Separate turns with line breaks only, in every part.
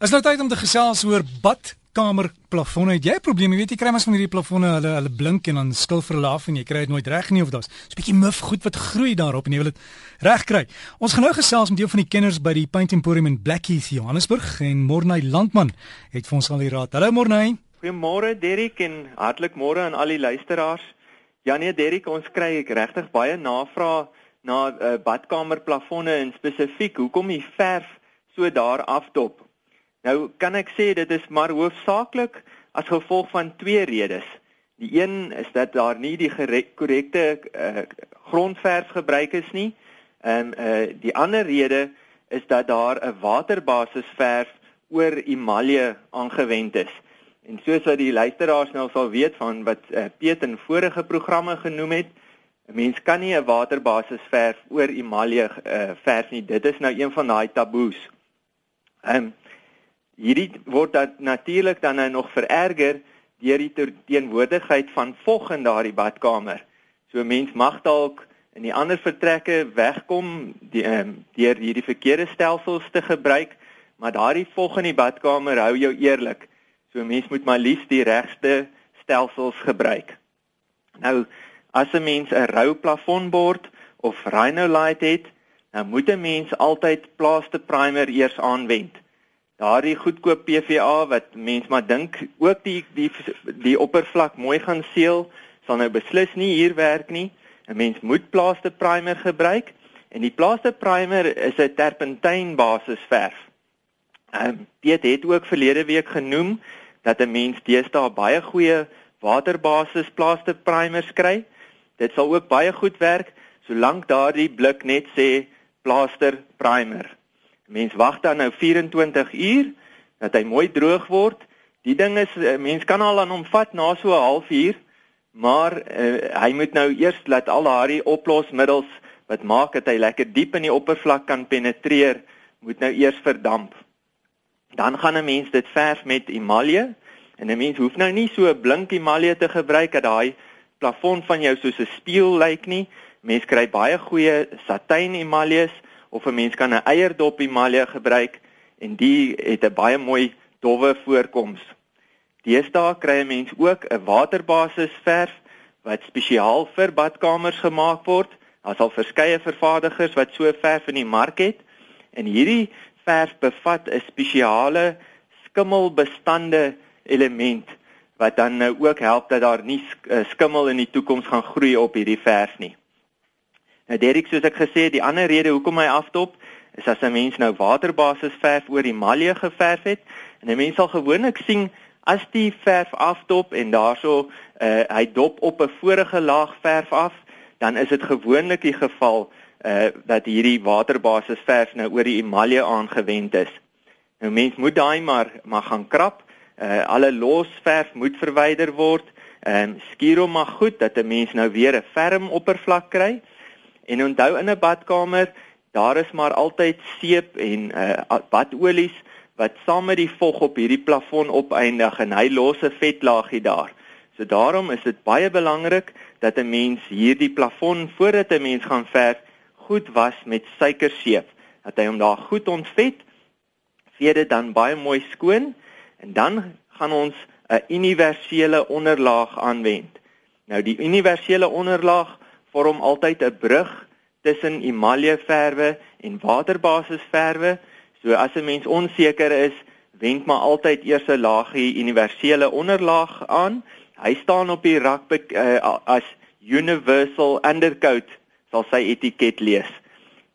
Is nou tyd om te gesels oor badkamer plafonne. Het jy 'n probleem? Jy weet jy kry mens van hierdie plafonne, hulle hulle blink en dan skil vir hulle af en jy kry dit nooit reg nie of daar's 'n bietjie muf goed wat groei daarop en jy wil dit reg kry. Ons gaan nou gesels met een van die kenners by die Paint Emporium in Blackheath, Johannesburg en Morney Landman het vir ons al die raad. Hallo Morney.
Goeiemôre Derrick en hartlik môre aan al die luisteraars. Ja nee Derrick, ons kry regtig baie navrae na uh, badkamer plafonne en spesifiek hoekom die verf so daar afdop. Nou kan ek sê dit is maar hoofsaaklik as gevolg van twee redes. Die een is dat daar nie die korrekte uh, grondverf gebruik is nie. En uh, die ander rede is dat daar 'n waterbasisverf oor emalje aangewend is. En soos wat die luisteraars nou sal weet van wat uh, Piet in vorige programme genoem het, 'n mens kan nie 'n waterbasisverf oor emalje uh, verf nie. Dit is nou een van daai taboes. Ehm um, Hierdie word dan natuurlik dan nou nog vererger deur die teenwoordigheid van vog in daardie badkamer. So mens mag dalk in die ander vertrekke wegkom die, um, deur hierdie verkeerde stelsels te gebruik, maar daardie vog in die badkamer hou jou eerlik. So mens moet maar liefs die regste stelsels gebruik. Nou as 'n mens 'n rou plafonbord of Rhinolite het, dan moet 'n mens altyd plaaste primer eers aanwend daardie goedkoop PVA wat mens maar dink ook die die die oppervlak mooi gaan seël sal nou beslis nie hier werk nie. 'n Mens moet plaaste primer gebruik en die plaaste primer is 'n terpentyn basis verf. Ehm um, dit het ook verlede week genoem dat 'n mens deesdae baie goeie waterbasis plaaste primers kry. Dit sal ook baie goed werk solank daardie blik net sê plaaster primer. Mens wag dan nou 24 uur dat hy mooi droog word. Die ding is eh, mens kan al aan hom vat na so 'n halfuur, maar uh, hy moet nou eers laat al daai oplosmiddels wat maak dat hy lekker diep in die oppervlak kan penetreer, moet nou eers verdamp. Dan gaan 'n mens dit verf met emalje en 'n mens hoef nou nie so 'n blink emalje te gebruik dat daai plafon van jou soos 'n spieël lyk nie. Mens kry baie goeie satijn emaljes of 'n mens kan 'n eierdop emalje gebruik en die het 'n baie mooi dowwe voorkoms. Deesdae kry 'n mens ook 'n waterbasis verf wat spesiaal vir badkamers gemaak word. Daar's al verskeie vervaardigers wat so verf in die mark het en hierdie verf bevat 'n spesiale skimmelbestande element wat dan nou ook help dat daar nie eh, skimmel in die toekoms gaan groei op hierdie verf nie. Nou Derek, soos ek gesê het, die ander rede hoekom hy aftop is as 'n mens nou waterbasis verf oor die malje geverf het en 'n mens sal gewoonlik sien as die verf aftop en daarso uh, hy dop op 'n vorige laag verf af, dan is dit gewoonlik die geval uh, dat hierdie waterbasis verf nou oor die emalje aangewend is. Nou mens moet daai maar maar gaan krap. Uh, alle los verf moet verwyder word. Ehm um, skuur hom maar goed dat 'n mens nou weer 'n ferm oppervlak kry. En onthou in 'n badkamer, daar is maar altyd seep en uh badolies wat saam met die vog op hierdie plafon opeindig en hy los 'n vetlaagie daar. So daarom is dit baie belangrik dat 'n mens hierdie plafon voordat 'n mens gaan verf goed was met suikerseep. Dat hy hom daar goed ontvet, vee dit dan baie mooi skoon en dan gaan ons 'n universele onderlaag aanwend. Nou die universele onderlaag vorm altyd 'n brug tussen emaljeverwe en waterbasisverwe. So as 'n mens onseker is, wend maar altyd eers 'n laagie universele onderlaag aan. Hy staan op die rak uh, as universal undercoat sal sy etiket lees.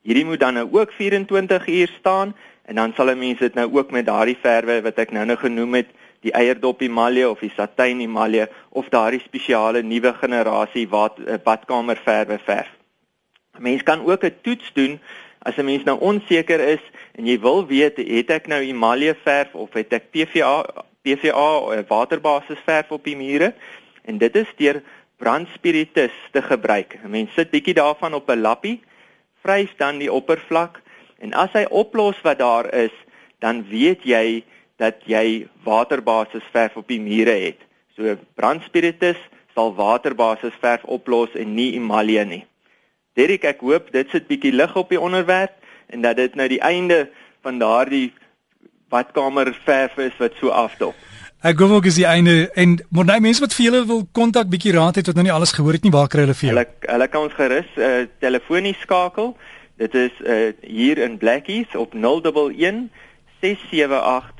Hierdie moet dan nou ook 24 uur staan en dan sal 'n mens dit nou ook met daardie verwe wat ek nou nou genoem het die eierdop emalje of die satijn emalje of daardie spesiale nuwe generasie wat eh, badkamerverwe verf. 'n Mens kan ook 'n toets doen as 'n mens nou onseker is en jy wil weet het ek nou emalje verf of het ek PVA PVA eh, waterbasis verf op die mure en dit is deur brandspiritus te gebruik. 'n Mens sit bietjie daarvan op 'n lappie, vryf dan die oppervlak en as hy oplos wat daar is, dan weet jy dat jy waterbasis verf op die mure het. So brandspiritus sal waterbasis verf oplos en nie emalje nie. Derek, ek hoop dit sit bietjie lig op die onderwerp en dat dit nou die einde van daardie badkamer verf is wat so afdop.
Ek gou ook is die einde en maar daai mense wat vir julle wil kontak bietjie raad het wat nou nie alles gehoor het nie, waar kry hulle vir jou?
Hulle hulle kan ons gerus uh, telefonies skakel. Dit is uh, hier in Blackies op 011 678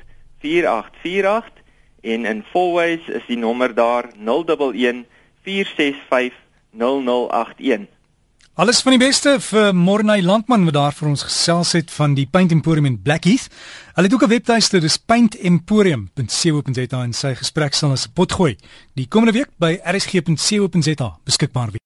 4848 en in Fourways is die nommer daar 011 465 0081.
Alles van die beste vir Morney Landman wat daar vir ons gesels het van die Paint Emporium in Blackheath. Hulle het ook 'n webtuiste, dis paintemporium.co.za en sy gesprek sal 'n pot gooi. Die komende week by rsg.co.za beskikbaar wees.